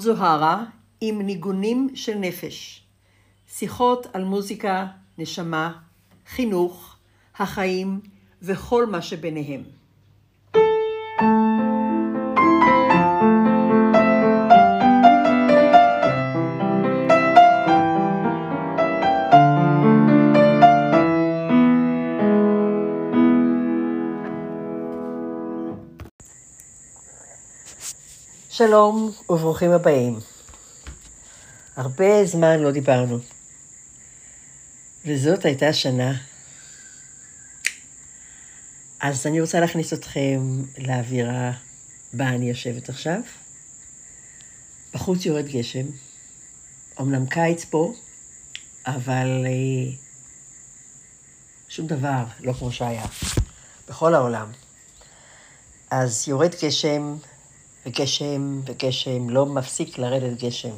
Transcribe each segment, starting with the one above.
זאת זוהרה עם ניגונים של נפש. שיחות על מוזיקה, נשמה, חינוך, החיים וכל מה שביניהם. שלום וברוכים הבאים. הרבה זמן לא דיברנו, וזאת הייתה שנה. אז אני רוצה להכניס אתכם לאווירה בה אני יושבת עכשיו. בחוץ יורד גשם, אמנם קיץ פה, אבל אה, שום דבר לא כמו שהיה בכל העולם. אז יורד גשם, וגשם וגשם, לא מפסיק לרדת גשם.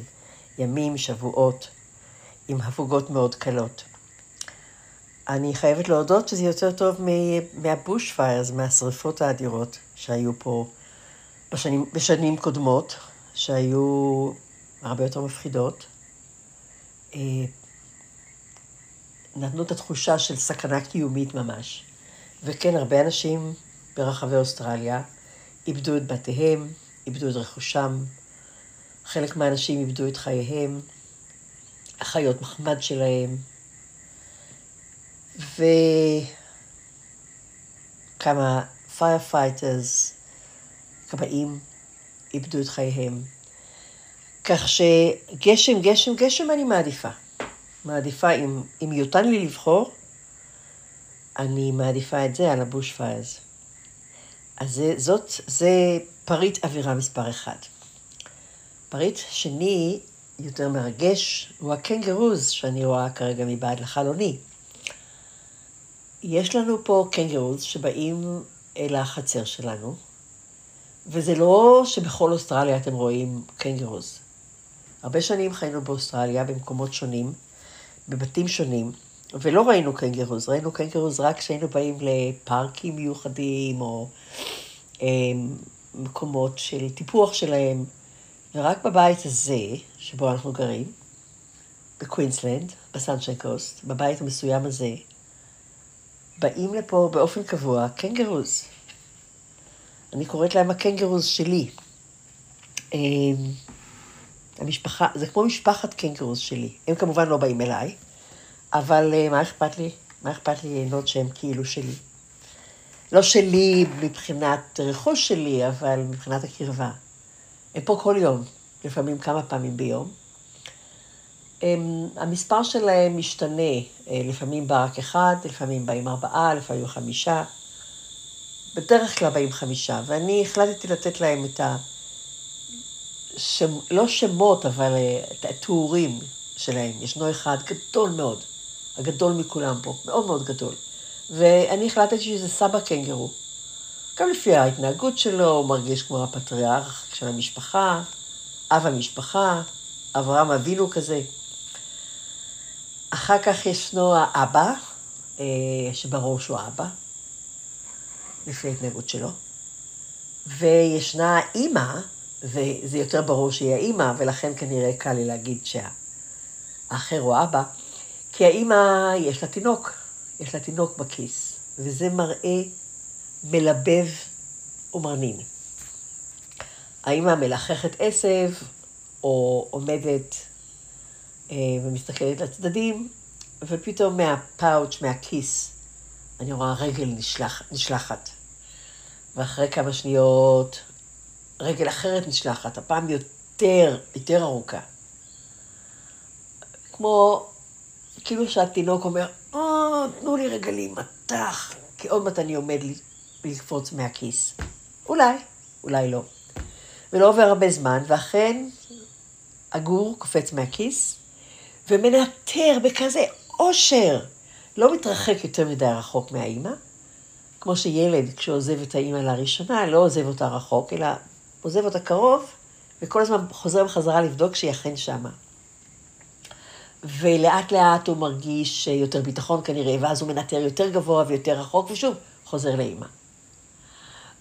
ימים, שבועות, עם הפוגות מאוד קלות. אני חייבת להודות שזה יותר טוב מהבוש פיירס, מהשריפות האדירות שהיו פה בשנים, בשנים קודמות, שהיו הרבה יותר מפחידות. אה, נתנו את התחושה של סכנה קיומית ממש. וכן, הרבה אנשים ברחבי אוסטרליה איבדו את בתיהם, איבדו את רכושם, חלק מהאנשים איבדו את חייהם, החיות מחמד שלהם, וכמה firefighters, כבאים, איבדו את חייהם. כך שגשם, גשם, גשם אני מעדיפה. מעדיפה, אם, אם יותן לי לבחור, אני מעדיפה את זה על ה bush fires. אז זה, זאת, זה פריט אווירה מספר אחד. פריט שני, יותר מרגש, הוא ה kangaroos שאני רואה כרגע מבעד לחלוני. יש לנו פה kangaroos שבאים אל החצר שלנו, וזה לא שבכל אוסטרליה אתם רואים kangaroos. הרבה שנים חיינו באוסטרליה במקומות שונים, בבתים שונים, ולא ראינו kangaroos, ראינו kangaroos רק כשהיינו באים לפארקים מיוחדים, או אה, מקומות של טיפוח שלהם, ורק בבית הזה, שבו אנחנו גרים, בקווינסלנד, בסנשיין קוסט, בבית המסוים הזה, באים לפה באופן קבוע קנגרוז. אני קוראת להם הקנגרוז שלי. אה, המשפחה, זה כמו משפחת קנגרוז שלי. הם כמובן לא באים אליי, אבל אה, מה אכפת לי? מה אכפת לי ליהנות שהם כאילו שלי? לא שלי מבחינת רכוש שלי, אבל מבחינת הקרבה. הם פה כל יום, לפעמים כמה פעמים ביום. הם, המספר שלהם משתנה, אה, לפעמים בא רק אחד, לפעמים באים ארבעה, לפעמים חמישה. בדרך כלל באים חמישה, ואני החלטתי לתת להם את ה... שם, לא שמות, אבל אה, את התיאורים שלהם. ישנו אחד גדול מאוד, הגדול מכולם פה, מאוד מאוד גדול. ואני החלטתי שזה סבא קנגרו. גם לפי ההתנהגות שלו, הוא מרגיש כמו הפטריארך של המשפחה, אב המשפחה, אברהם אבינו כזה. אחר כך ישנו האבא, אה, שבראש הוא האבא, לפי ההתנהגות שלו. וישנה האימא, וזה יותר ברור שהיא האימא, ולכן כנראה קל לי להגיד שהאחר הוא האבא, כי האימא יש לה תינוק. יש לה תינוק בכיס, וזה מראה מלבב ומרנין. האמא מלחכת עשב, או עומדת אה, ומסתכלת לצדדים, ופתאום מהפאוץ', מהכיס, אני רואה רגל נשלח, נשלחת. ואחרי כמה שניות, רגל אחרת נשלחת, הפעם יותר, יותר ארוכה. כמו, כאילו שהתינוק אומר, או, תנו לי רגע להימתח, כי עוד מעט אני עומד לקפוץ מהכיס. אולי, אולי לא. ולא עובר הרבה זמן, ואכן הגור קופץ מהכיס ומנטר בכזה אושר. לא מתרחק יותר מדי רחוק מהאימא, כמו שילד, כשעוזב את האימא לראשונה, לא עוזב אותה רחוק, אלא עוזב אותה קרוב, וכל הזמן חוזר בחזרה לבדוק שהיא אכן שמה. ולאט לאט הוא מרגיש יותר ביטחון כנראה, ואז הוא מנטר יותר גבוה ויותר רחוק, ושוב, חוזר לאימא.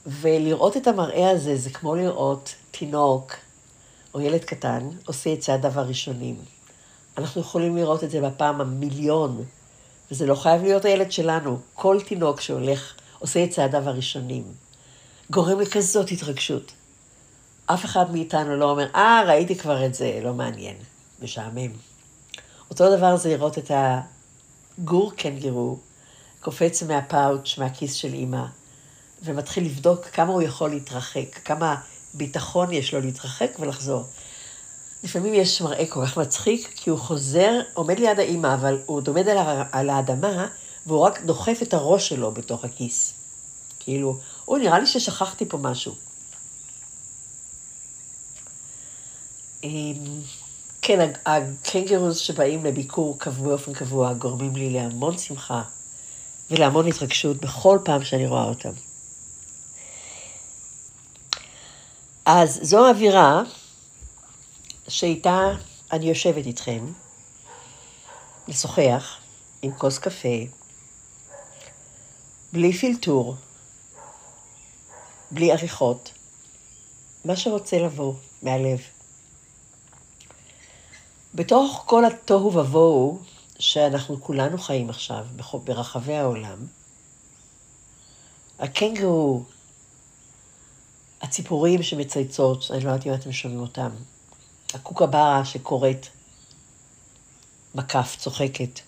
ולראות את המראה הזה זה כמו לראות תינוק או ילד קטן עושה את צעדיו הראשונים. אנחנו יכולים לראות את זה בפעם המיליון, וזה לא חייב להיות הילד שלנו. כל תינוק שהולך, עושה את צעדיו הראשונים, גורם לכזאת התרגשות. אף אחד מאיתנו לא אומר, אה, ראיתי כבר את זה, לא מעניין, משעמם. אותו דבר זה לראות את הגור קנגרו קופץ מהפאוץ', מהכיס של אימא, ומתחיל לבדוק כמה הוא יכול להתרחק, כמה ביטחון יש לו להתרחק ולחזור. לפעמים יש מראה כל כך מצחיק, כי הוא חוזר, עומד ליד האימא, אבל הוא עוד עומד על, האדמה, והוא רק דוחף את הראש שלו בתוך הכיס. כאילו, הוא נראה לי ששכחתי פה משהו. כן, הקנגרוס שבאים לביקור באופן קבוע גורמים לי להמון שמחה ולהמון התרגשות בכל פעם שאני רואה אותם. אז זו האווירה שאיתה אני יושבת איתכם, לשוחח עם כוס קפה, בלי פילטור, בלי עריכות, מה שרוצה לבוא מהלב. בתוך כל התוהו ובוהו שאנחנו כולנו חיים עכשיו ברחבי העולם, הקנגרו, הציפורים שמצייצות, אני לא יודעת אם אתם שומעים אותם, הקוקברה שקוראת, מקף, צוחקת,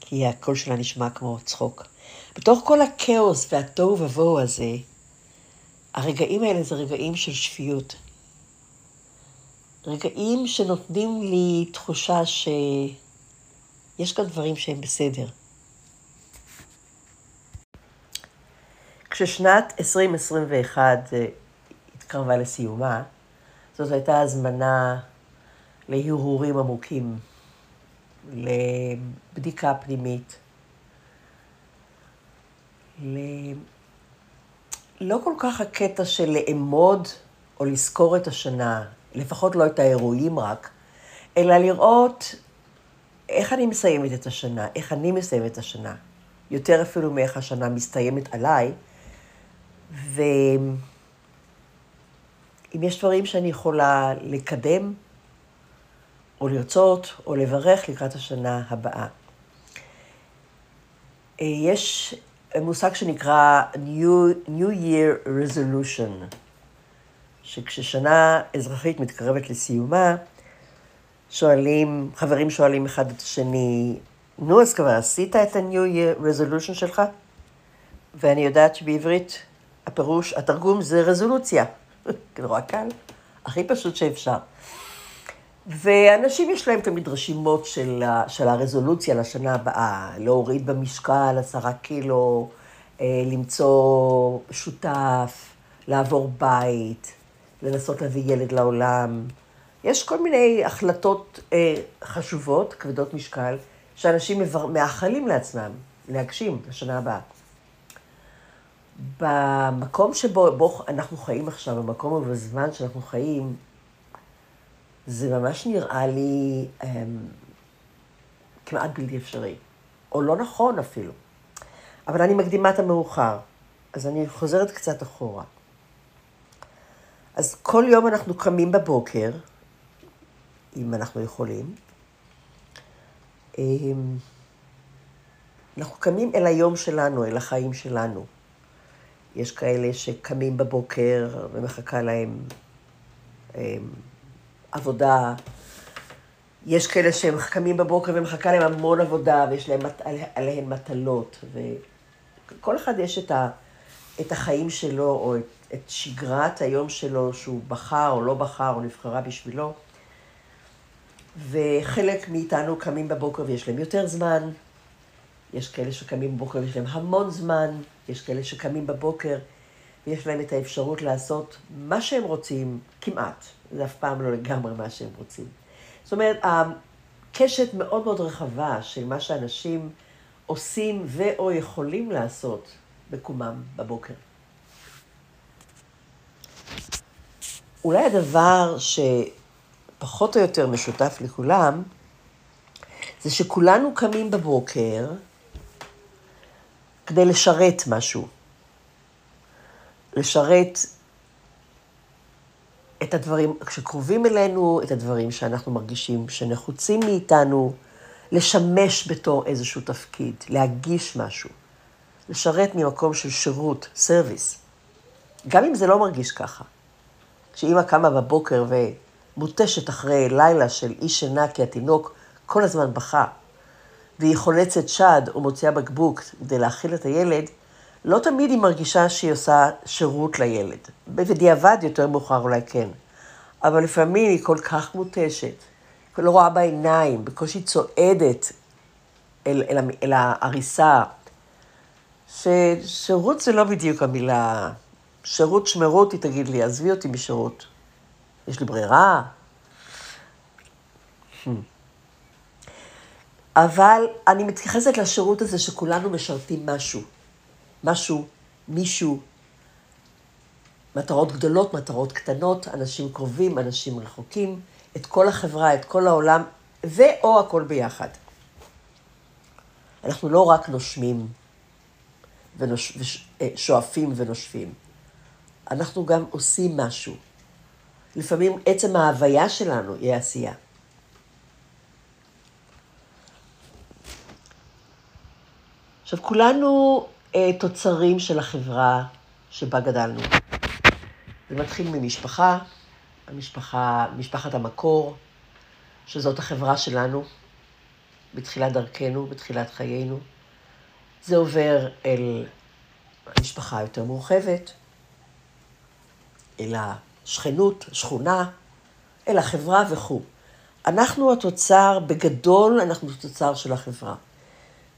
כי הקול שלה נשמע כמו צחוק. בתוך כל הכאוס והתוהו ובוהו הזה, הרגעים האלה זה רגעים של שפיות. רגעים שנותנים לי תחושה שיש כאן דברים שהם בסדר. כששנת 2021 אה, התקרבה לסיומה, זאת הייתה הזמנה להרהורים עמוקים, לבדיקה פנימית, ל... לא כל כך הקטע של לאמוד או לזכור את השנה, לפחות לא את האירועים רק, אלא לראות איך אני מסיימת את השנה, איך אני מסיימת את השנה, יותר אפילו מאיך השנה מסתיימת עליי, ואם יש דברים שאני יכולה לקדם, או לרצות, או לברך לקראת השנה הבאה. אה, יש מושג שנקרא New, New Year Resolution. שכששנה אזרחית מתקרבת לסיומה, שואלים, חברים שואלים אחד את השני, נו, אז כבר עשית את ה-New Year Resolution שלך? ואני יודעת שבעברית הפירוש, התרגום זה רזולוציה. נורא קל, הכי פשוט שאפשר. ואנשים יש להם תמיד רשימות של, של הרזולוציה לשנה הבאה, להוריד במשקל עשרה קילו, אה, למצוא שותף, לעבור בית, לנסות להביא ילד לעולם. יש כל מיני החלטות אה, חשובות, כבדות משקל, שאנשים מבר... מאחלים לעצמם להגשים לשנה הבאה. במקום שבו בו אנחנו חיים עכשיו, במקום ובזמן שאנחנו חיים, זה ממש נראה לי אה, כמעט בלתי אפשרי, או לא נכון אפילו. אבל אני מקדימה את המאוחר, אז אני חוזרת קצת אחורה. אז כל יום אנחנו קמים בבוקר, אם אנחנו יכולים. אמ, אנחנו קמים אל היום שלנו, אל החיים שלנו. יש כאלה שקמים בבוקר ומחכה להם אמ, עבודה. יש כאלה שהם קמים בבוקר ומחכה להם המון עבודה, ויש להם עליהם מטלות. וכל אחד יש את, ה, את החיים שלו, או את את שגרת היום שלו, שהוא בחר או לא בחר או נבחרה בשבילו. וחלק מאיתנו קמים בבוקר ויש להם יותר זמן, יש כאלה שקמים בבוקר ויש להם המון זמן, יש כאלה שקמים בבוקר ויש להם את האפשרות לעשות מה שהם רוצים, כמעט, זה אף פעם לא לגמרי מה שהם רוצים. זאת אומרת, הקשת מאוד מאוד רחבה של מה שאנשים עושים ו/או יכולים לעשות בקומם בבוקר. אולי הדבר שפחות או יותר משותף לכולם, זה שכולנו קמים בבוקר כדי לשרת משהו. לשרת את הדברים שקרובים אלינו, את הדברים שאנחנו מרגישים שנחוצים מאיתנו, לשמש בתור איזשהו תפקיד, להגיש משהו, לשרת ממקום של שירות, סרוויס. גם אם זה לא מרגיש ככה. כשאימא קמה בבוקר ומותשת אחרי לילה של אי שינה כי התינוק כל הזמן בכה, והיא חולצת שד או מוציאה בקבוק כדי להאכיל את הילד, לא תמיד היא מרגישה שהיא עושה שירות לילד. בדיעבד יותר מאוחר אולי כן. אבל לפעמים היא כל כך מותשת, לא רואה בעיניים, בקושי צועדת אל, אל, אל העריסה, ששירות זה לא בדיוק המילה. שירות שמרות, היא תגיד לי, עזבי אותי משירות. יש לי ברירה? אבל אני מתייחסת לשירות הזה שכולנו משרתים משהו. משהו, מישהו, מטרות גדולות, מטרות קטנות, אנשים קרובים, אנשים רחוקים, את כל החברה, את כל העולם, ואו הכל ביחד. אנחנו לא רק נושמים, ושואפים אה, ונושפים, אנחנו גם עושים משהו. לפעמים עצם ההוויה שלנו היא עשייה. עכשיו, כולנו אה, תוצרים של החברה שבה גדלנו. זה מתחיל ממשפחה, המשפחה, משפחת המקור, שזאת החברה שלנו, בתחילת דרכנו, בתחילת חיינו. זה עובר אל המשפחה היותר מורחבת, אל השכנות, שכונה, אל החברה וכו'. אנחנו התוצר, בגדול אנחנו תוצר של החברה.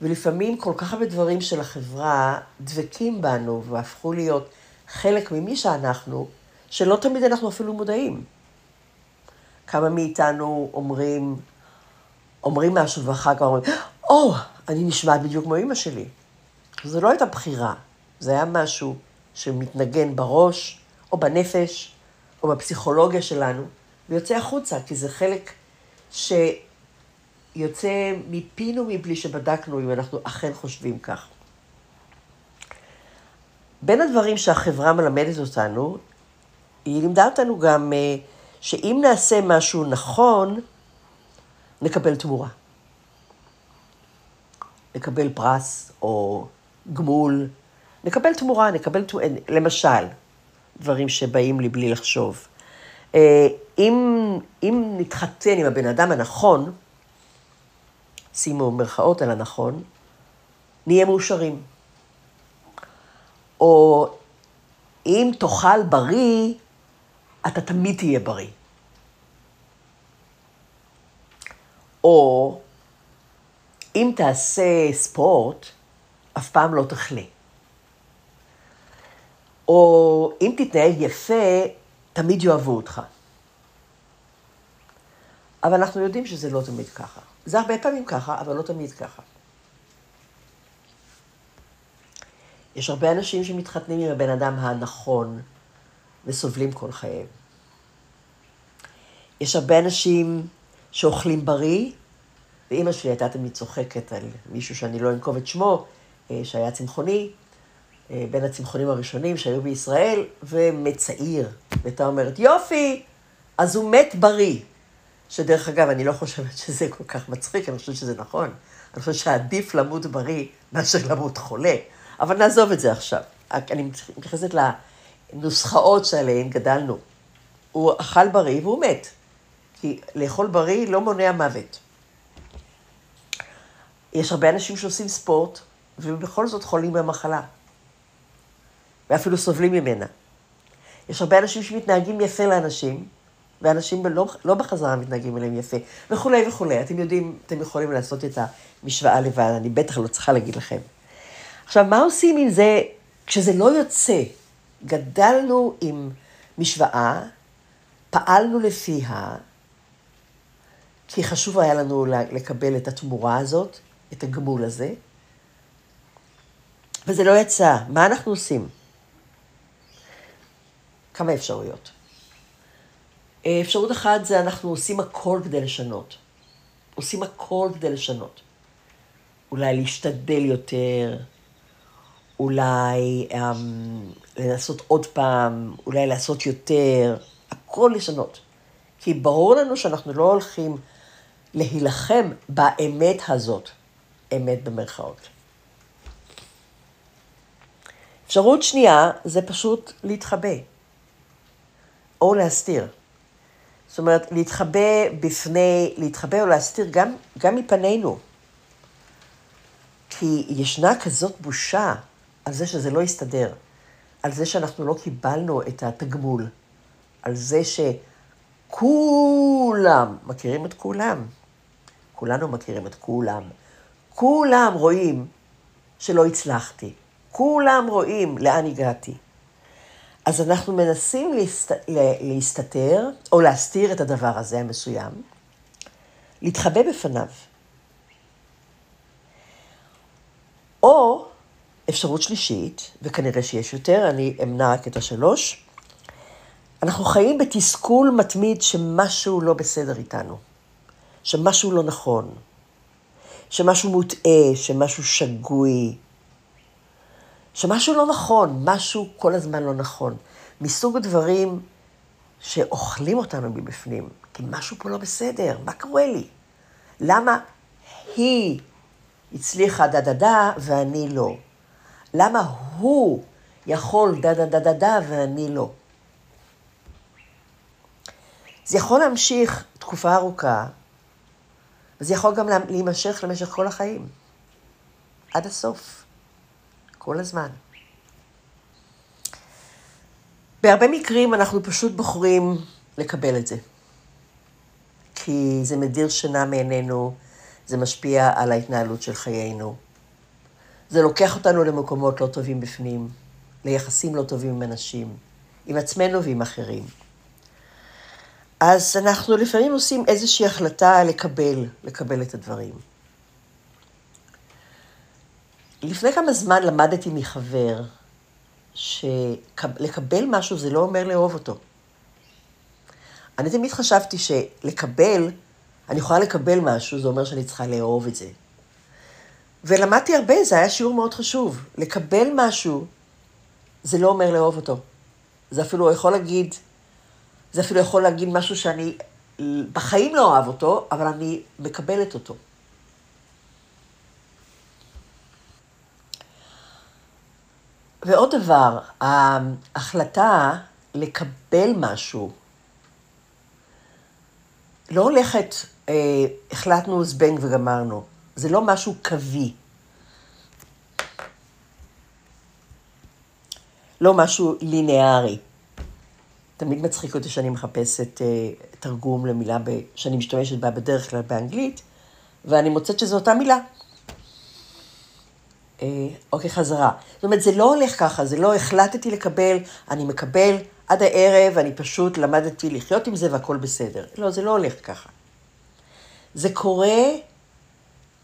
ולפעמים כל כך הרבה דברים של החברה דבקים בנו והפכו להיות חלק ממי שאנחנו, שלא תמיד אנחנו אפילו מודעים. כמה מאיתנו אומרים, אומרים משהו ואחר כך אומרים, או, oh, אני נשמעת בדיוק כמו אימא שלי. זו לא הייתה בחירה, זה היה משהו שמתנגן בראש, או בנפש, או בפסיכולוגיה שלנו, ויוצא החוצה, כי זה חלק שיוצא מפינו מבלי שבדקנו אם אנחנו אכן חושבים כך. בין הדברים שהחברה מלמדת אותנו, היא לימדה אותנו גם אה, שאם נעשה משהו נכון, נקבל תמורה. נקבל פרס או גמול, נקבל תמורה, נקבל למשל, דברים שבאים לי בלי לחשוב. אה, אם, אם נתחתן עם הבן אדם הנכון, שימו מרכאות על הנכון, נהיה מאושרים. או אם תאכל בריא, אתה תמיד תהיה בריא. או אם תעשה ספורט, אף פעם לא תחלה. או אם תתנהג יפה, תמיד יאהבו אותך. אבל אנחנו יודעים שזה לא תמיד ככה. זה הרבה פעמים ככה, אבל לא תמיד ככה. יש הרבה אנשים שמתחתנים עם הבן אדם הנכון וסובלים כל חייהם. יש הרבה אנשים שאוכלים בריא, ואימא שלי הייתה תמיד צוחקת על מישהו שאני לא אנקוב את שמו, אה, שהיה צמחוני, בין הצמחונים הראשונים שהיו בישראל, ומצעיר. והייתה אומרת, יופי, אז הוא מת בריא. שדרך אגב, אני לא חושבת שזה כל כך מצחיק, אני חושבת שזה נכון. אני חושבת שעדיף למות בריא מאשר למות חולה. אבל נעזוב את זה עכשיו. אני מתייחסת לנוסחאות שעליהן גדלנו. הוא אכל בריא והוא מת. כי לאכול בריא לא מונע מוות. יש הרבה אנשים שעושים ספורט, ובכל זאת חולים במחלה. ואפילו סובלים ממנה. יש הרבה אנשים שמתנהגים יפה לאנשים, ואנשים לא, לא בחזרה מתנהגים אליהם יפה, וכולי וכולי. אתם יודעים, אתם יכולים לעשות את המשוואה לבד, אני בטח לא צריכה להגיד לכם. עכשיו, מה עושים עם זה כשזה לא יוצא? גדלנו עם משוואה, פעלנו לפיה, כי חשוב היה לנו לקבל את התמורה הזאת, את הגמול הזה, וזה לא יצא. מה אנחנו עושים? כמה אפשרויות. אה, אפשרות אחת זה אנחנו עושים הכל כדי לשנות. עושים הכל כדי לשנות. אולי להשתדל יותר, אולי um, לנסות עוד פעם, אולי לעשות יותר, הכל לשנות. כי ברור לנו שאנחנו לא הולכים להילחם באמת הזאת, אמת במרכאות. אפשרות שנייה זה פשוט להתחבא, או להסתיר. זאת אומרת, להתחבא בפני, להתחבא או להסתיר גם, גם מפנינו. כי ישנה כזאת בושה על זה שזה לא יסתדר, על זה שאנחנו לא קיבלנו את התגמול, על זה שכולם, מכירים את כולם? כולנו מכירים את כולם. כולם רואים שלא הצלחתי. כולם רואים לאן הגעתי. אז אנחנו מנסים להסת... להסתתר, או להסתיר את הדבר הזה המסוים, להתחבא בפניו. או אפשרות שלישית, וכנראה שיש יותר, אני אמנע רק את השלוש, אנחנו חיים בתסכול מתמיד שמשהו לא בסדר איתנו, שמשהו לא נכון, שמשהו מוטעה, שמשהו שגוי, שמשהו לא נכון, משהו כל הזמן לא נכון. מסוג הדברים שאוכלים אותנו מבפנים, כי משהו פה לא בסדר, מה קורה לי? למה היא הצליחה דה דה דה ואני לא? למה הוא יכול דה דה דה דה דה ואני לא? זה יכול להמשיך תקופה ארוכה, וזה יכול גם להימשך למשך כל החיים, עד הסוף, כל הזמן. בהרבה מקרים אנחנו פשוט בוחרים לקבל את זה. כי זה מדיר שינה מעינינו, זה משפיע על ההתנהלות של חיינו. זה לוקח אותנו למקומות לא טובים בפנים, ליחסים לא טובים עם אנשים, עם עצמנו ועם אחרים. אז אנחנו לפעמים עושים איזושהי החלטה לקבל, לקבל את הדברים. לפני כמה זמן למדתי מחבר שלקבל משהו זה לא אומר לאהוב אותו. אני תמיד חשבתי שלקבל, אני יכולה לקבל משהו, זה אומר שאני צריכה לאהוב את זה. ולמדתי הרבה, זה היה שיעור מאוד חשוב. לקבל משהו, זה לא אומר לאהוב אותו. זה אפילו יכול להגיד, זה אפילו יכול להגיד משהו שאני בחיים לא אוהב אותו, אבל אני מקבלת אותו. ועוד דבר, ההחלטה לקבל משהו לא הולכת, אה, החלטנו זבנג וגמרנו. זה לא משהו קווי. לא משהו לינארי. תמיד מצחיק אותי שאני מחפשת אה, תרגום למילה ב, שאני משתמשת בה בדרך כלל באנגלית, ואני מוצאת שזו אותה מילה. אה, אוקיי, חזרה. זאת אומרת, זה לא הולך ככה, זה לא החלטתי לקבל, אני מקבל עד הערב, אני פשוט למדתי לחיות עם זה והכל בסדר. לא, זה לא הולך ככה. זה קורה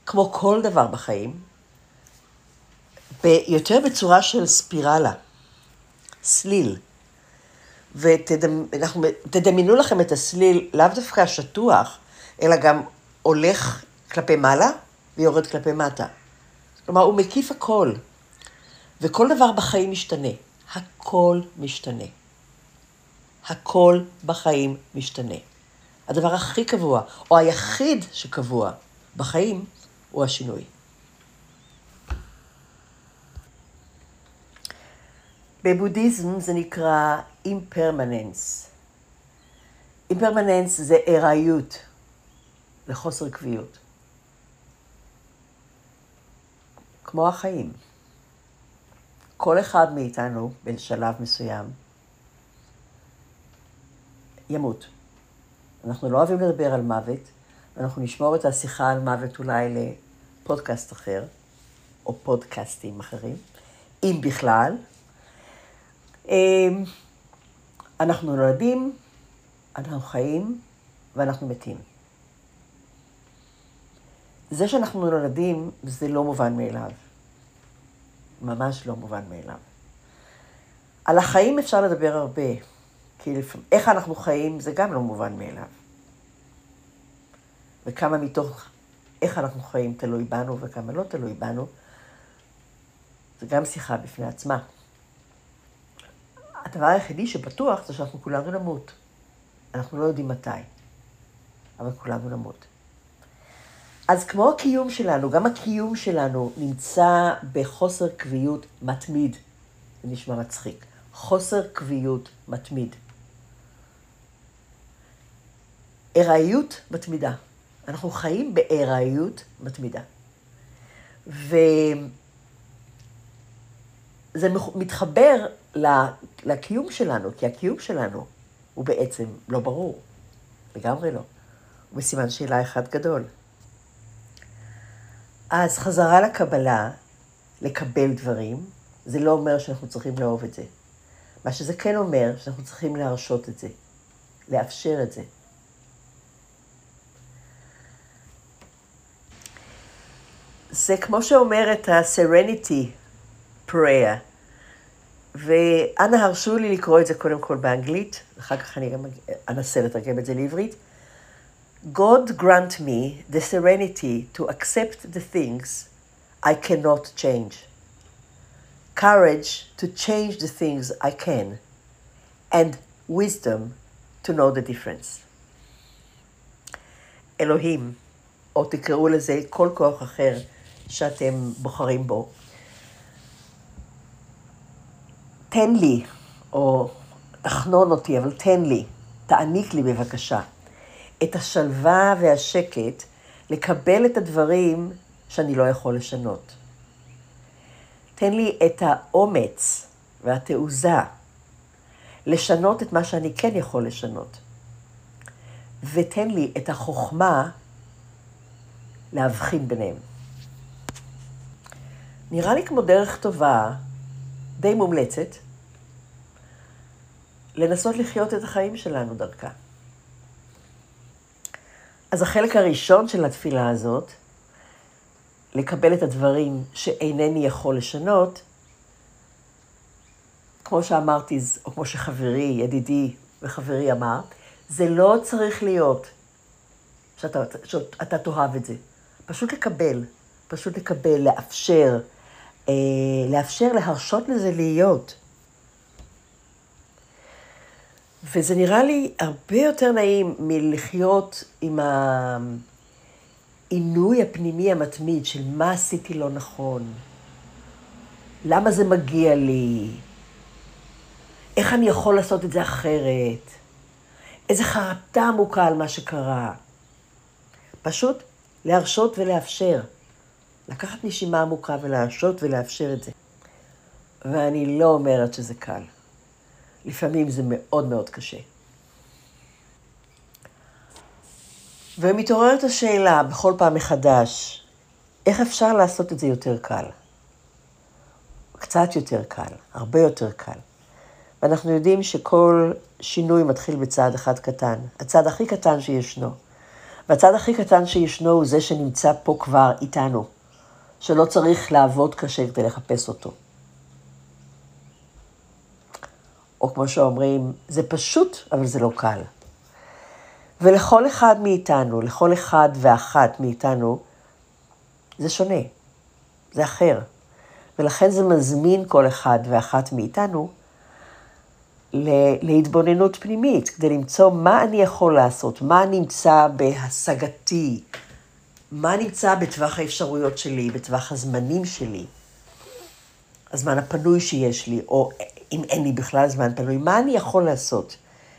כמו כל דבר בחיים, יותר בצורה של ספירלה, סליל. ותדמיינו לכם את הסליל, לאו דווקא השטוח, אלא גם הולך כלפי מעלה ויורד כלפי מטה. כלומר, הוא מקיף הכל. וכל דבר בחיים משתנה. הכל משתנה. הכל בחיים משתנה. הדבר הכי קבוע, או היחיד שקבוע בחיים, הוא השינוי. בבודהיזם זה נקרא אימפרמננס. אימפרמננס זה ארעיות, לחוסר קביעות. כמו החיים. כל אחד מאיתנו, בשלב מסוים, ימות. אנחנו לא אוהבים לדבר על מוות, ואנחנו נשמור את השיחה על מוות אולי לפודקאסט אחר, או פודקאסטים אחרים, אם בכלל. אמ, אנחנו נולדים, אנחנו חיים ואנחנו מתים. זה שאנחנו נולדים זה לא מובן מאליו. ממש לא מובן מאליו. על החיים אפשר לדבר הרבה, כי לפעמים, איך אנחנו חיים זה גם לא מובן מאליו. וכמה מתוך איך אנחנו חיים תלוי בנו וכמה לא תלוי בנו, זה גם שיחה בפני עצמה. הדבר היחידי שבטוח זה שאנחנו כולנו נמות. אנחנו לא יודעים מתי, אבל כולנו נמות. אז כמו הקיום שלנו, גם הקיום שלנו נמצא בחוסר קביעות מתמיד. זה נשמע מצחיק. חוסר קביעות מתמיד. ארעיות מתמידה. אנחנו חיים בארעיות מתמידה. וזה מתחבר לקיום שלנו, כי הקיום שלנו הוא בעצם לא ברור, לגמרי לא. הוא בסימן שאלה אחד גדול. אז חזרה לקבלה, לקבל דברים, זה לא אומר שאנחנו צריכים לאהוב את זה. מה שזה כן אומר, שאנחנו צריכים להרשות את זה, לאפשר את זה. זה כמו שאומרת ה-Serenity Prayer, ואנא הרשו לי לקרוא את זה קודם כל באנגלית, אחר כך אני גם אנסה לתרגם את זה לעברית. God grant me the serenity to accept the things I cannot change, courage to change the things I can, and wisdom to know the difference. אלוהים, או תקראו לזה כל כוח אחר שאתם בוחרים בו, תן לי, או תחנון אותי, אבל תן לי, תעניק לי בבקשה. את השלווה והשקט לקבל את הדברים שאני לא יכול לשנות. תן לי את האומץ והתעוזה לשנות את מה שאני כן יכול לשנות. ותן לי את החוכמה להבחין ביניהם. נראה לי כמו דרך טובה, די מומלצת, לנסות לחיות את החיים שלנו דרכה. אז החלק הראשון של התפילה הזאת, לקבל את הדברים שאינני יכול לשנות, כמו שאמרתי, או כמו שחברי, ידידי וחברי אמר, זה לא צריך להיות שאתה, שאתה תאהב את זה. פשוט לקבל, פשוט לקבל, לאפשר, אה, לאפשר, להרשות לזה להיות. וזה נראה לי הרבה יותר נעים מלחיות עם העינוי הפנימי המתמיד של מה עשיתי לא נכון, למה זה מגיע לי, איך אני יכול לעשות את זה אחרת, איזה חרטה עמוקה על מה שקרה. פשוט להרשות ולאפשר. לקחת נשימה עמוקה ולהרשות ולאפשר את זה. ואני לא אומרת שזה קל. לפעמים זה מאוד מאוד קשה. ומתעוררת השאלה בכל פעם מחדש, איך אפשר לעשות את זה יותר קל? קצת יותר קל, הרבה יותר קל. ואנחנו יודעים שכל שינוי מתחיל בצעד אחד קטן, הצעד הכי קטן שישנו. והצעד הכי קטן שישנו הוא זה שנמצא פה כבר איתנו, שלא צריך לעבוד קשה כדי לחפש אותו. או כמו שאומרים, זה פשוט, אבל זה לא קל. ולכל אחד מאיתנו, לכל אחד ואחת מאיתנו, זה שונה, זה אחר. ולכן זה מזמין כל אחד ואחת מאיתנו להתבוננות פנימית, כדי למצוא מה אני יכול לעשות, מה נמצא בהשגתי, מה נמצא בטווח האפשרויות שלי, בטווח הזמנים שלי, הזמן הפנוי שיש לי, או אם אין לי בכלל זמן פנוי, מה אני יכול לעשות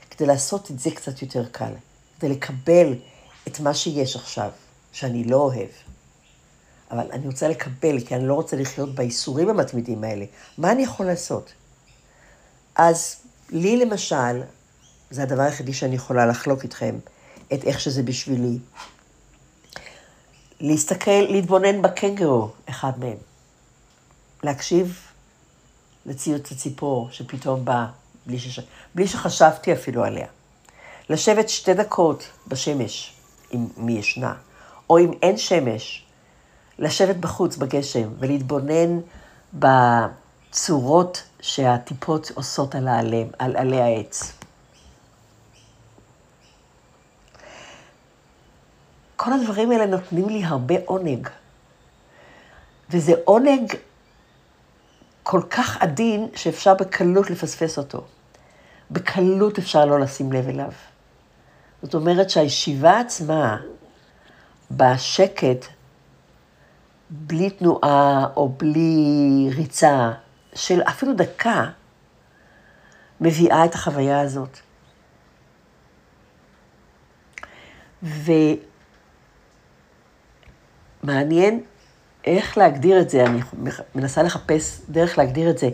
כדי לעשות את זה קצת יותר קל? כדי לקבל את מה שיש עכשיו, שאני לא אוהב. אבל אני רוצה לקבל, כי אני לא רוצה לחיות בייסורים המתמידים האלה. מה אני יכול לעשות? אז לי למשל, זה הדבר היחידי שאני יכולה לחלוק איתכם, את איך שזה בשבילי. להסתכל, להתבונן בקנגרו, אחד מהם. להקשיב לציוץ הציפור שפתאום בא, בלי, שש... בלי שחשבתי אפילו עליה. לשבת שתי דקות בשמש, אם מי ישנה, או אם אין שמש, לשבת בחוץ בגשם ולהתבונן בצורות שהטיפות עושות על, העלה, על עלי העץ. כל הדברים האלה נותנים לי הרבה עונג. וזה עונג כל כך עדין, שאפשר בקלות לפספס אותו. בקלות אפשר לא לשים לב אליו. זאת אומרת שהישיבה עצמה, בשקט, בלי תנועה או בלי ריצה, של אפילו דקה, מביאה את החוויה הזאת. ומעניין איך להגדיר את זה, אני מנסה לחפש דרך להגדיר את זה.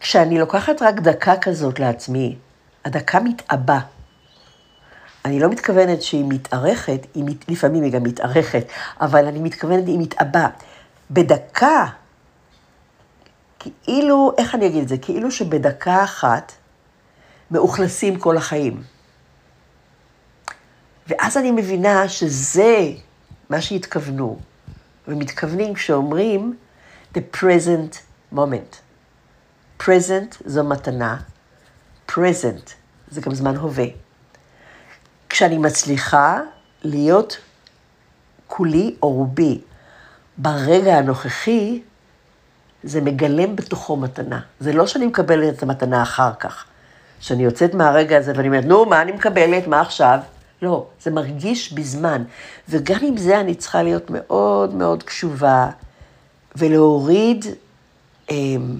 כשאני לוקחת רק דקה כזאת לעצמי, הדקה מתעבה. אני לא מתכוונת שהיא מתארכת, היא מת, לפעמים היא גם מתארכת, אבל אני מתכוונת, היא מתעבה. בדקה, כאילו, איך אני אגיד את זה? כאילו שבדקה אחת מאוכלסים כל החיים. ואז אני מבינה שזה מה שהתכוונו, ומתכוונים כשאומרים the present moment. present זו מתנה, present זה גם זמן הווה. כשאני מצליחה להיות כולי או רובי ברגע הנוכחי, זה מגלם בתוכו מתנה. זה לא שאני מקבלת את המתנה אחר כך. שאני יוצאת מהרגע הזה ואני אומרת, נו, מה אני מקבלת? מה עכשיו? לא, זה מרגיש בזמן. וגם עם זה אני צריכה להיות מאוד מאוד קשובה ולהוריד, אמ,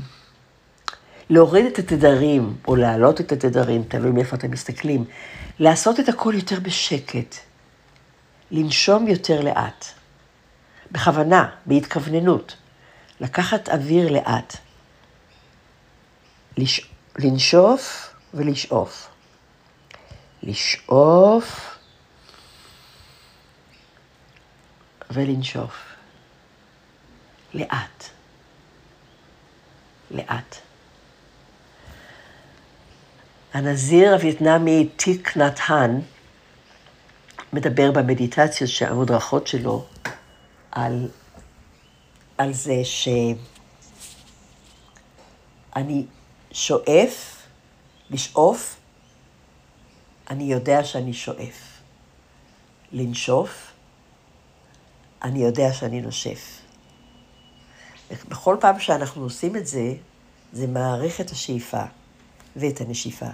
להוריד את התדרים, או להעלות את התדרים, תלוי מאיפה אתם מסתכלים. לעשות את הכל יותר בשקט. לנשום יותר לאט. בכוונה, בהתכווננות. לקחת אוויר לאט. לש... לנשוף ולשאוף. לשאוף ולנשוף. לאט. לאט. הנזיר הווייטנאמי טיק נתן מדבר במדיטציות המודרכות שלו על, על זה שאני שואף, לשאוף, אני יודע שאני שואף. לנשוף, אני יודע שאני נושף. בכל פעם שאנחנו עושים את זה, זה מעריך את השאיפה ואת הנשיפה.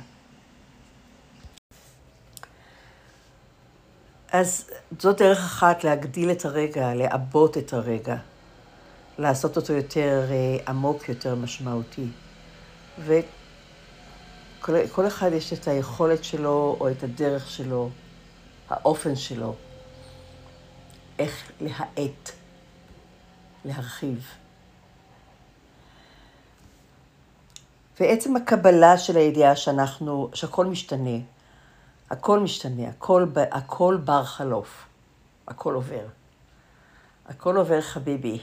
אז זאת דרך אחת להגדיל את הרגע, לעבות את הרגע, לעשות אותו יותר אה, עמוק, יותר משמעותי. וכל אחד יש את היכולת שלו, או את הדרך שלו, האופן שלו, איך להאט, להרחיב. ועצם הקבלה של הידיעה שאנחנו, שהכל משתנה, הכל משתנה, הכל, הכל בר חלוף, הכל עובר. הכל עובר חביבי.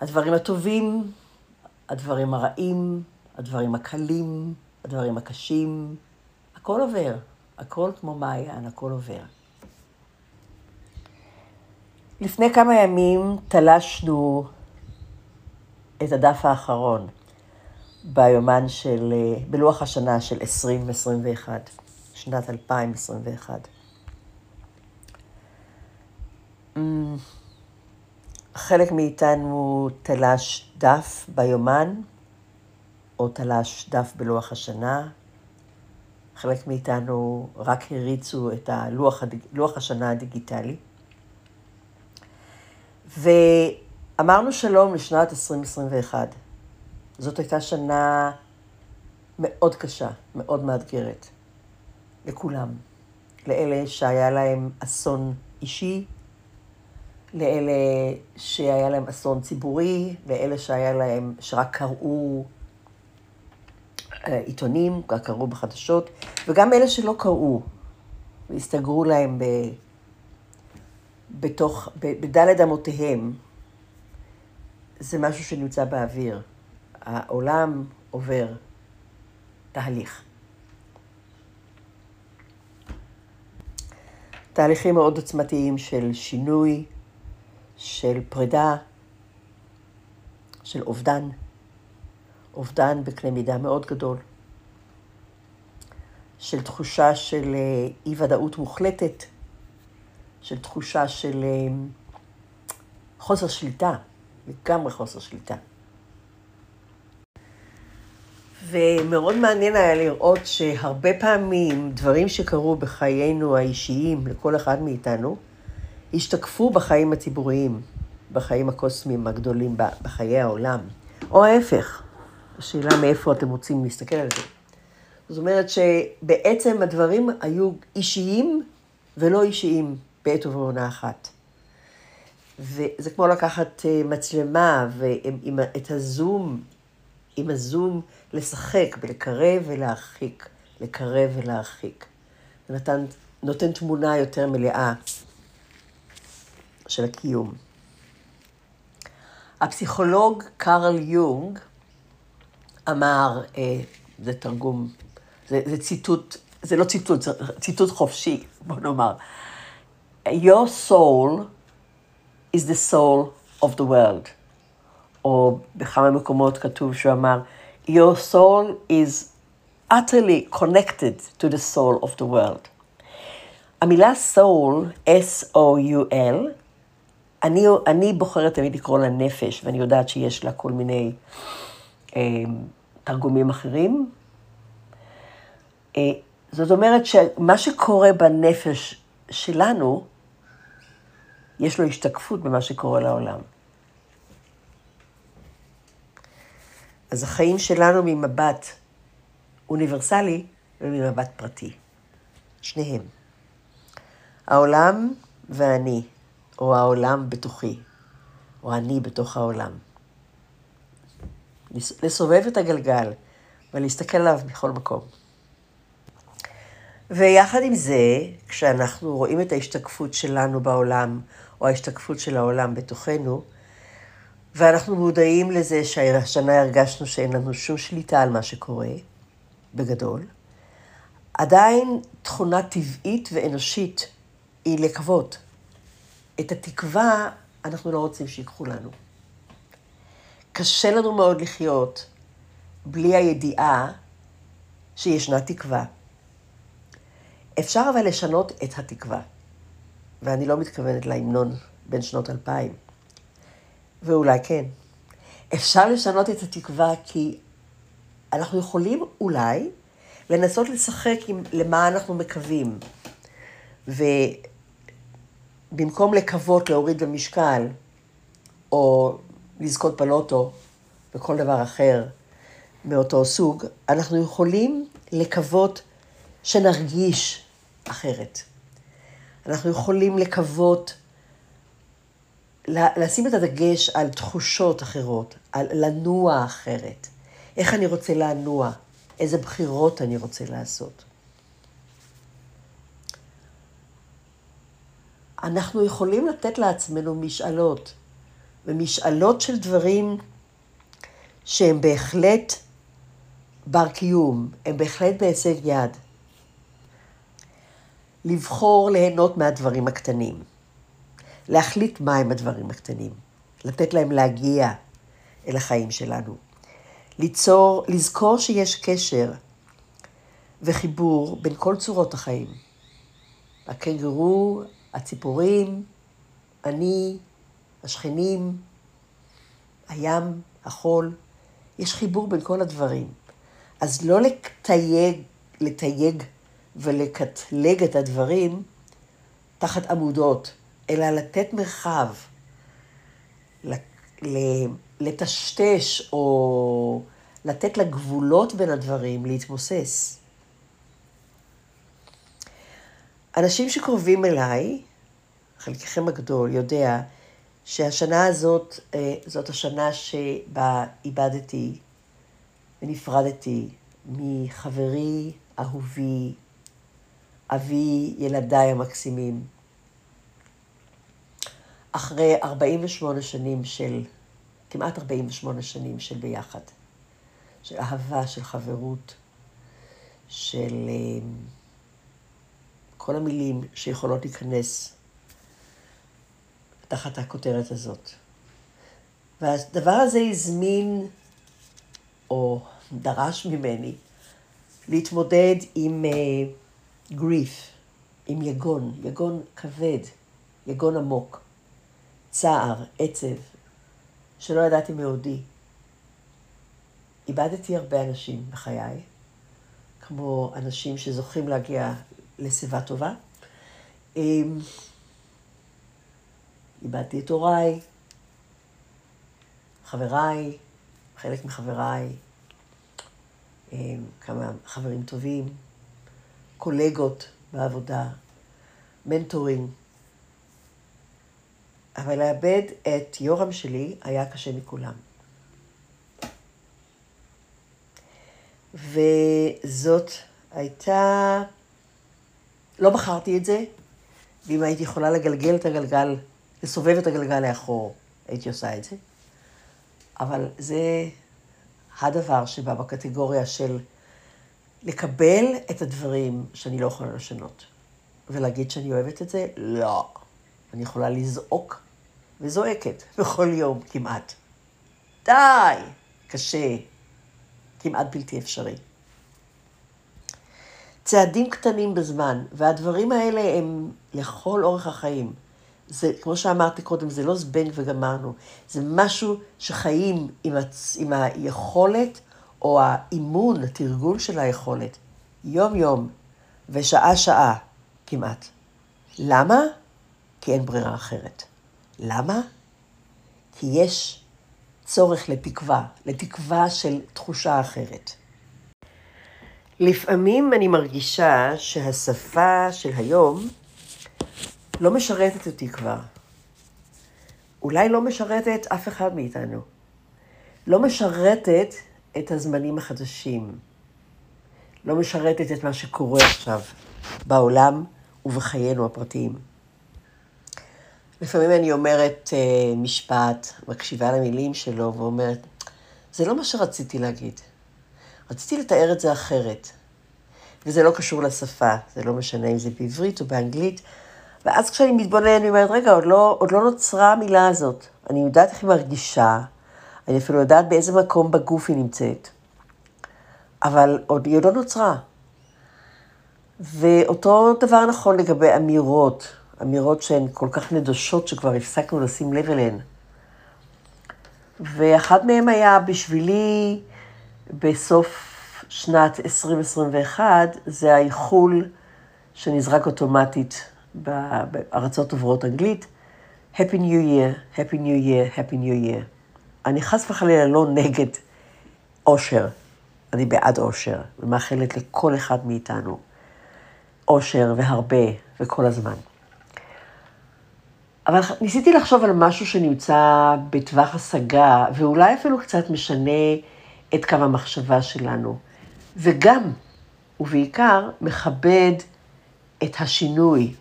הדברים הטובים, הדברים הרעים, הדברים הקלים, הדברים הקשים, הכל עובר. הכל כמו מעיין, הכל עובר. לפני כמה ימים תלשנו את הדף האחרון ביומן של, בלוח השנה של 2021, שנת 2021. אמ, חלק מאיתנו תלש דף ביומן, או תלש דף בלוח השנה. חלק מאיתנו רק הריצו את הלוח, לוח השנה הדיגיטלי. ואמרנו שלום לשנת 2021. זאת הייתה שנה מאוד קשה, מאוד מאתגרת, לכולם. לאלה שהיה להם אסון אישי, לאלה שהיה להם אסון ציבורי, לאלה שהיה להם, שרק קראו עיתונים, רק קראו בחדשות, וגם אלה שלא קראו, והסתגרו להם ב, בתוך, בדלת אמותיהם. זה משהו שנמצא באוויר. העולם עובר תהליך. תהליכים מאוד עוצמתיים של שינוי, של פרידה, של אובדן, אובדן בקנה מידה מאוד גדול, של תחושה של אה, אי-ודאות מוחלטת, של תחושה של אה, חוסר שליטה, לגמרי חוסר שליטה. ומאוד מעניין היה לראות שהרבה פעמים דברים שקרו בחיינו האישיים, לכל אחד מאיתנו, השתקפו בחיים הציבוריים, בחיים הקוסמיים הגדולים, בחיי העולם. או ההפך, השאלה מאיפה אתם רוצים להסתכל על זה. זאת אומרת שבעצם הדברים היו אישיים ולא אישיים בעת ובעונה אחת. וזה כמו לקחת אה, מצלמה ואת הזום, עם הזום לשחק ולקרב ולהרחיק, לקרב ולהרחיק. זה נתן, נותן תמונה יותר מלאה של הקיום. הפסיכולוג קארל יונג אמר, אה, זה תרגום, זה, זה ציטוט, זה לא ציטוט, זה ציטוט חופשי, בוא נאמר. Your soul is the soul of the world. או בכמה מקומות כתוב שהוא אמר, Your soul is utterly connected to the soul of the world. המילה soul, S-O-U-L, אני, אני בוחרת תמיד לקרוא לה נפש, ואני יודעת שיש לה כל מיני אה, תרגומים אחרים. אה, זאת אומרת שמה שקורה בנפש שלנו, יש לו השתקפות במה שקורה לעולם. אז החיים שלנו ממבט אוניברסלי וממבט פרטי. שניהם. העולם ואני. או העולם בתוכי, או אני בתוך העולם. לסובב את הגלגל ולהסתכל עליו בכל מקום. ויחד עם זה, כשאנחנו רואים את ההשתקפות שלנו בעולם, או ההשתקפות של העולם בתוכנו, ואנחנו מודעים לזה שהשנה הרגשנו שאין לנו שום שליטה על מה שקורה, בגדול, עדיין תכונה טבעית ואנושית היא לקוות. את התקווה אנחנו לא רוצים שיקחו לנו. קשה לנו מאוד לחיות בלי הידיעה שישנה תקווה. אפשר אבל לשנות את התקווה, ואני לא מתכוונת להמנון בין שנות אלפיים, ואולי כן. אפשר לשנות את התקווה כי אנחנו יכולים אולי לנסות לשחק עם למה אנחנו מקווים. ו... במקום לקוות להוריד במשקל, או לזכות בלוטו, וכל דבר אחר מאותו סוג, אנחנו יכולים לקוות שנרגיש אחרת. אנחנו יכולים לקוות, לשים את הדגש על תחושות אחרות, על לנוע אחרת. איך אני רוצה לנוע, איזה בחירות אני רוצה לעשות. אנחנו יכולים לתת לעצמנו משאלות, ומשאלות של דברים שהם בהחלט בר קיום, הם בהחלט בהישג יד. לבחור ליהנות מהדברים הקטנים, להחליט מהם הדברים הקטנים, לתת להם להגיע אל החיים שלנו, ליצור, לזכור שיש קשר וחיבור בין כל צורות החיים. הקנגורו הציפורים, אני, השכנים, הים, החול, יש חיבור בין כל הדברים. אז לא לתייג, לתייג ולקטלג את הדברים תחת עמודות, אלא לתת מרחב, לטשטש או לתת לגבולות בין הדברים להתמוסס. אנשים שקרובים אליי, חלקכם הגדול יודע שהשנה הזאת, אה, זאת השנה שבה איבדתי ונפרדתי מחברי, אהובי, אבי ילדיי המקסימים. אחרי 48 שנים של, כמעט 48 שנים של ביחד, של אהבה, של חברות, של... אה, כל המילים שיכולות להיכנס תחת הכותרת הזאת. והדבר הזה הזמין, או דרש ממני, להתמודד עם uh, גריף, עם יגון, יגון כבד, יגון עמוק, צער, עצב, שלא ידעתי מעודי. איבדתי הרבה אנשים בחיי, כמו אנשים שזוכים להגיע לשיבה טובה. איבדתי את הוריי, חבריי, חלק מחבריי, אמ, כמה חברים טובים, קולגות בעבודה, מנטורים. אבל לאבד את יורם שלי היה קשה מכולם. וזאת הייתה... לא בחרתי את זה, ואם הייתי יכולה לגלגל את הגלגל, לסובב את הגלגל לאחור, הייתי עושה את זה. אבל זה הדבר שבא בקטגוריה של לקבל את הדברים שאני לא יכולה לשנות. ולהגיד שאני אוהבת את זה? לא. אני יכולה לזעוק, וזועקת בכל יום כמעט. די! קשה. כמעט בלתי אפשרי. צעדים קטנים בזמן, והדברים האלה הם לכל אורך החיים. זה, כמו שאמרתי קודם, זה לא זבנג וגמרנו, זה משהו שחיים עם, הצ... עם היכולת או האימון, התרגול של היכולת, יום-יום ושעה-שעה כמעט. למה? כי אין ברירה אחרת. למה? כי יש צורך לתקווה, לתקווה של תחושה אחרת. לפעמים אני מרגישה שהשפה של היום לא משרתת אותי כבר. אולי לא משרתת אף אחד מאיתנו. לא משרתת את הזמנים החדשים. לא משרתת את מה שקורה עכשיו בעולם ובחיינו הפרטיים. לפעמים אני אומרת uh, משפט, מקשיבה למילים שלו ואומרת, זה לא מה שרציתי להגיד. רציתי לתאר את זה אחרת. וזה לא קשור לשפה, זה לא משנה אם זה בעברית או באנגלית. ואז כשאני מתבונן, אני אומרת, רגע, עוד לא, עוד לא נוצרה המילה הזאת. אני יודעת איך היא מרגישה, אני אפילו יודעת באיזה מקום בגוף היא נמצאת. אבל עוד, היא עוד לא נוצרה. ואותו דבר נכון לגבי אמירות. אמירות שהן כל כך נדושות שכבר הפסקנו לשים לב אליהן. ואחד מהם היה בשבילי בסוף שנת 2021, זה האיחול שנזרק אוטומטית בארצות עוברות אנגלית, Happy New Year, Happy New Year, Happy New Year. אני חס וחלילה לא נגד אושר, אני בעד אושר, ומאחלת לכל אחד מאיתנו אושר והרבה וכל הזמן. אבל ניסיתי לחשוב על משהו שנמצא בטווח השגה, ואולי אפילו קצת משנה את קו המחשבה שלנו, וגם, ובעיקר, מכבד את השינוי,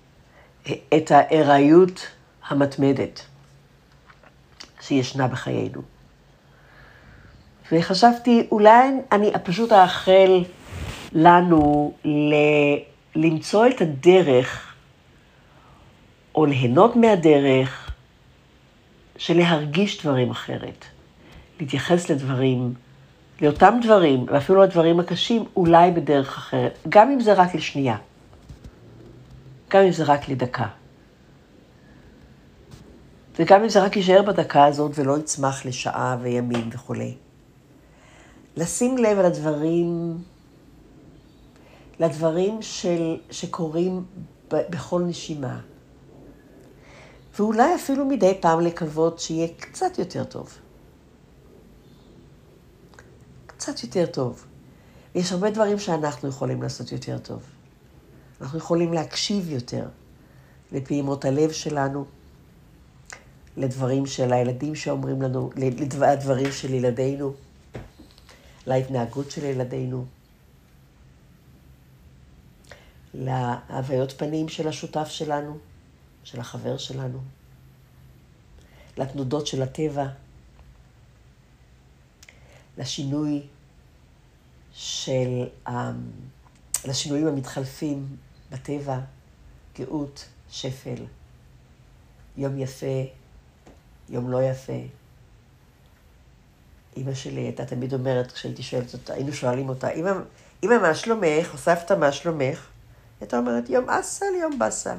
את הארעיות המתמדת שישנה בחיינו. וחשבתי, אולי אני פשוט אאחל לנו ל... למצוא את הדרך או ליהנות מהדרך של להרגיש דברים אחרת, להתייחס לדברים, לאותם דברים, ואפילו לדברים הקשים, אולי בדרך אחרת, גם אם זה רק לשנייה, גם אם זה רק לדקה. וגם אם זה רק יישאר בדקה הזאת ולא יצמח לשעה וימים וכולי. לשים לב על הדברים, לדברים של, שקורים ב, בכל נשימה. ואולי אפילו מדי פעם לקוות שיהיה קצת יותר טוב. קצת יותר טוב. יש הרבה דברים שאנחנו יכולים לעשות יותר טוב. אנחנו יכולים להקשיב יותר לפעימות הלב שלנו, לדברים של הילדים שאומרים לנו, לדברים של ילדינו, להתנהגות של ילדינו, להוויות פנים של השותף שלנו. של החבר שלנו, לתנודות של הטבע, לשינוי של, לשינויים המתחלפים בטבע, גאות, שפל, יום יפה, יום לא יפה. אימא שלי הייתה תמיד אומרת, כשהייתי שואלת אותה, היינו שואלים אותה, אמא, מה שלומך? או סבתא, מה שלומך? הייתה אומרת, יום אסל, יום באסל.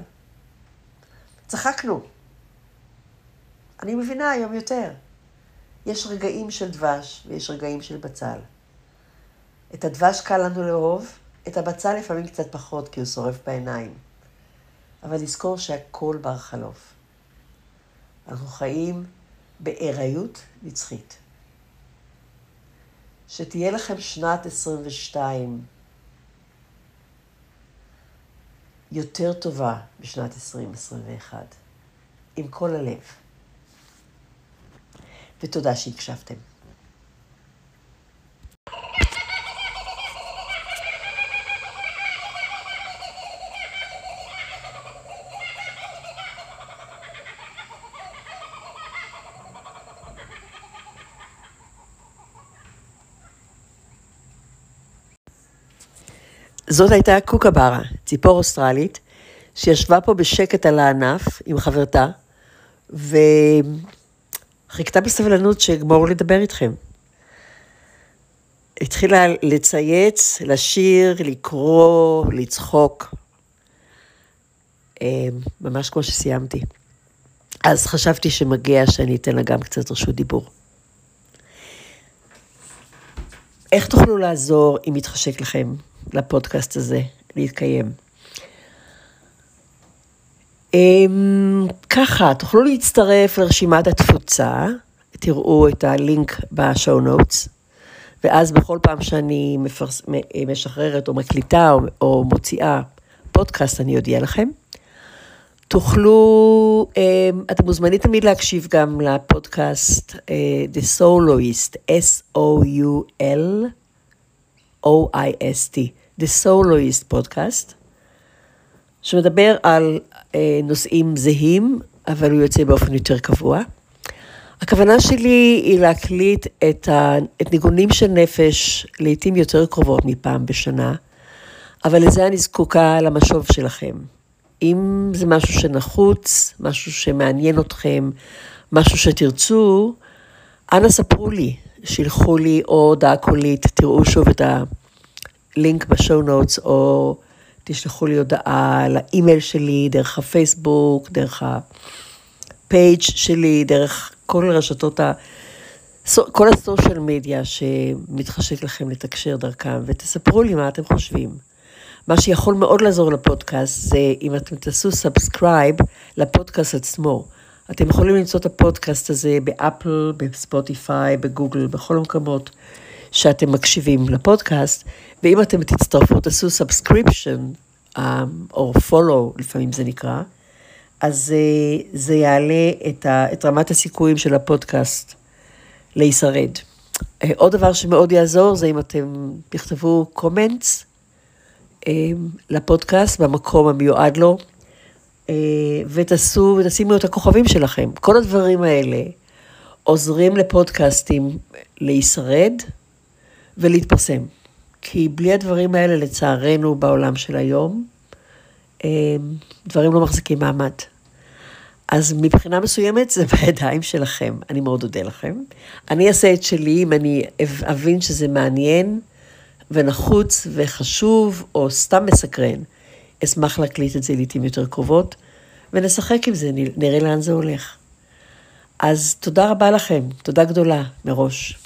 צחקנו. אני מבינה היום יותר. יש רגעים של דבש ויש רגעים של בצל. את הדבש קל לנו לאהוב, את המצה לפעמים קצת פחות, כי הוא שורף בעיניים. אבל לזכור שהכל בר חלוף. אנחנו חיים בארעיות נצחית. שתהיה לכם שנת 22 יותר טובה בשנת 2021, עם כל הלב. ותודה שהקשבתם. זאת הייתה קוקברה, ציפור אוסטרלית, שישבה פה בשקט על הענף עם חברתה, וחיכתה בסבלנות שאגמור לדבר איתכם. התחילה לצייץ, לשיר, לקרוא, לצחוק. אה, ממש כמו שסיימתי. אז חשבתי שמגיע שאני אתן לה גם קצת רשות דיבור. איך תוכלו לעזור אם יתחשק לכם לפודקאסט הזה להתקיים? אמ, ככה, תוכלו להצטרף לרשימת התפוצה, תראו את הלינק בשואו נוטס, ואז בכל פעם שאני מפרס, משחררת או מקליטה או, או מוציאה פודקאסט, אני אודיע לכם. תוכלו, אמ, אתם מוזמנים תמיד להקשיב גם לפודקאסט uh, The Soloist, S-O-U-L-O-I-S-T, The Soloist פודקאסט, שמדבר על uh, נושאים זהים, אבל הוא יוצא באופן יותר קבוע. הכוונה שלי היא להקליט את, ה, את ניגונים של נפש לעתים יותר קרובות מפעם בשנה, אבל לזה אני זקוקה למשוב שלכם. אם זה משהו שנחוץ, משהו שמעניין אתכם, משהו שתרצו, אנא ספרו לי, שילחו לי או הודעה קולית, תראו שוב את הלינק ב show notes, או תשלחו לי הודעה לאימייל שלי, דרך הפייסבוק, דרך ה page שלי, דרך כל רשתות ה... כל ה social media שמתחשק לכם לתקשר דרכם, ותספרו לי מה אתם חושבים. מה שיכול מאוד לעזור לפודקאסט זה אם אתם תעשו subscribe לפודקאסט עצמו. אתם יכולים למצוא את הפודקאסט הזה באפל, בספוטיפיי, בגוגל, בכל המקומות שאתם מקשיבים לפודקאסט, ואם אתם תצטרפו, תעשו subscription, או follow, לפעמים זה נקרא, אז uh, זה יעלה את, ה, את רמת הסיכויים של הפודקאסט להישרד. Uh, עוד דבר שמאוד יעזור זה אם אתם תכתבו comments, אמ, לפודקאסט במקום המיועד לו, אה, ותעשו, ותשימו את הכוכבים שלכם. כל הדברים האלה עוזרים לפודקאסטים להישרד ולהתפרסם. כי בלי הדברים האלה, לצערנו, בעולם של היום, אמ, דברים לא מחזיקים מעמד. אז מבחינה מסוימת זה בידיים שלכם, אני מאוד אודה לכם. אני אעשה את שלי אם אני אבין שזה מעניין. ונחוץ וחשוב, או סתם מסקרן, אשמח להקליט את זה לעיתים יותר קרובות, ונשחק עם זה, נראה לאן זה הולך. אז תודה רבה לכם, תודה גדולה מראש.